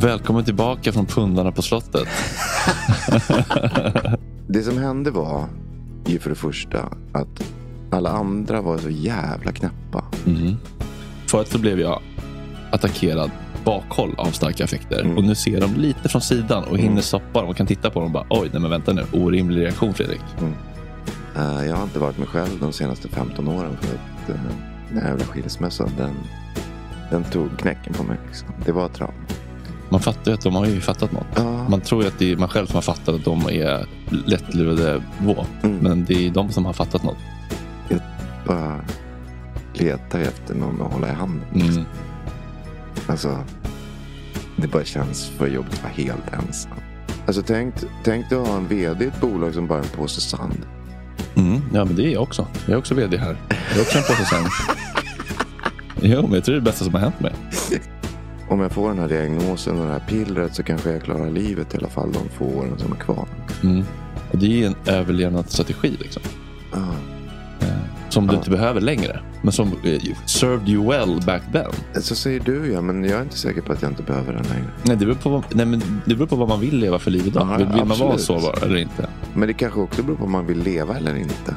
Välkommen tillbaka från pundarna på slottet. Det som hände var ju för det första att alla andra var så jävla knäppa. Mm. Förut så blev jag attackerad bakhåll av starka effekter. Mm. Och nu ser de lite från sidan och hinner stoppa dem och kan titta på dem och bara oj, nej men vänta nu, orimlig reaktion Fredrik. Eh, jag har inte varit mig själv de senaste 15 åren för att uh, den här jävla skilsmässan den, den tog knäcken på mig. Liksom. Det var trauma. Man fattar ju att de har ju fattat något. Ja. Man tror ju att det är man själv som har fattat att de är lättlurade vå. Mm. Men det är de som har fattat något. bara letar efter någon att hålla i handen. Liksom. Mm. Alltså, det bara känns för jobbigt att vara helt ensam. Alltså tänk, tänk dig att ha en vd i ett bolag som bara är en påse sand. Mm. Ja, men det är jag också. Jag är också vd här. Jag är också en påse sand. Jo, men jag tror det är det bästa som har hänt mig. Om jag får den här diagnosen och det här pillret så kanske jag klarar livet i alla fall de få åren som är kvar. Mm. Och det är en överlevnadsstrategi. Liksom. Ja. Eh, Som du inte behöver längre. Men som eh, served you well back then. Så säger du ja, men jag är inte säker på att jag inte behöver den längre. Nej, det beror på vad, nej, men det beror på vad man vill leva för liv idag. Ja, vill, vill man vara så eller inte? Men det kanske också beror på om man vill leva eller inte.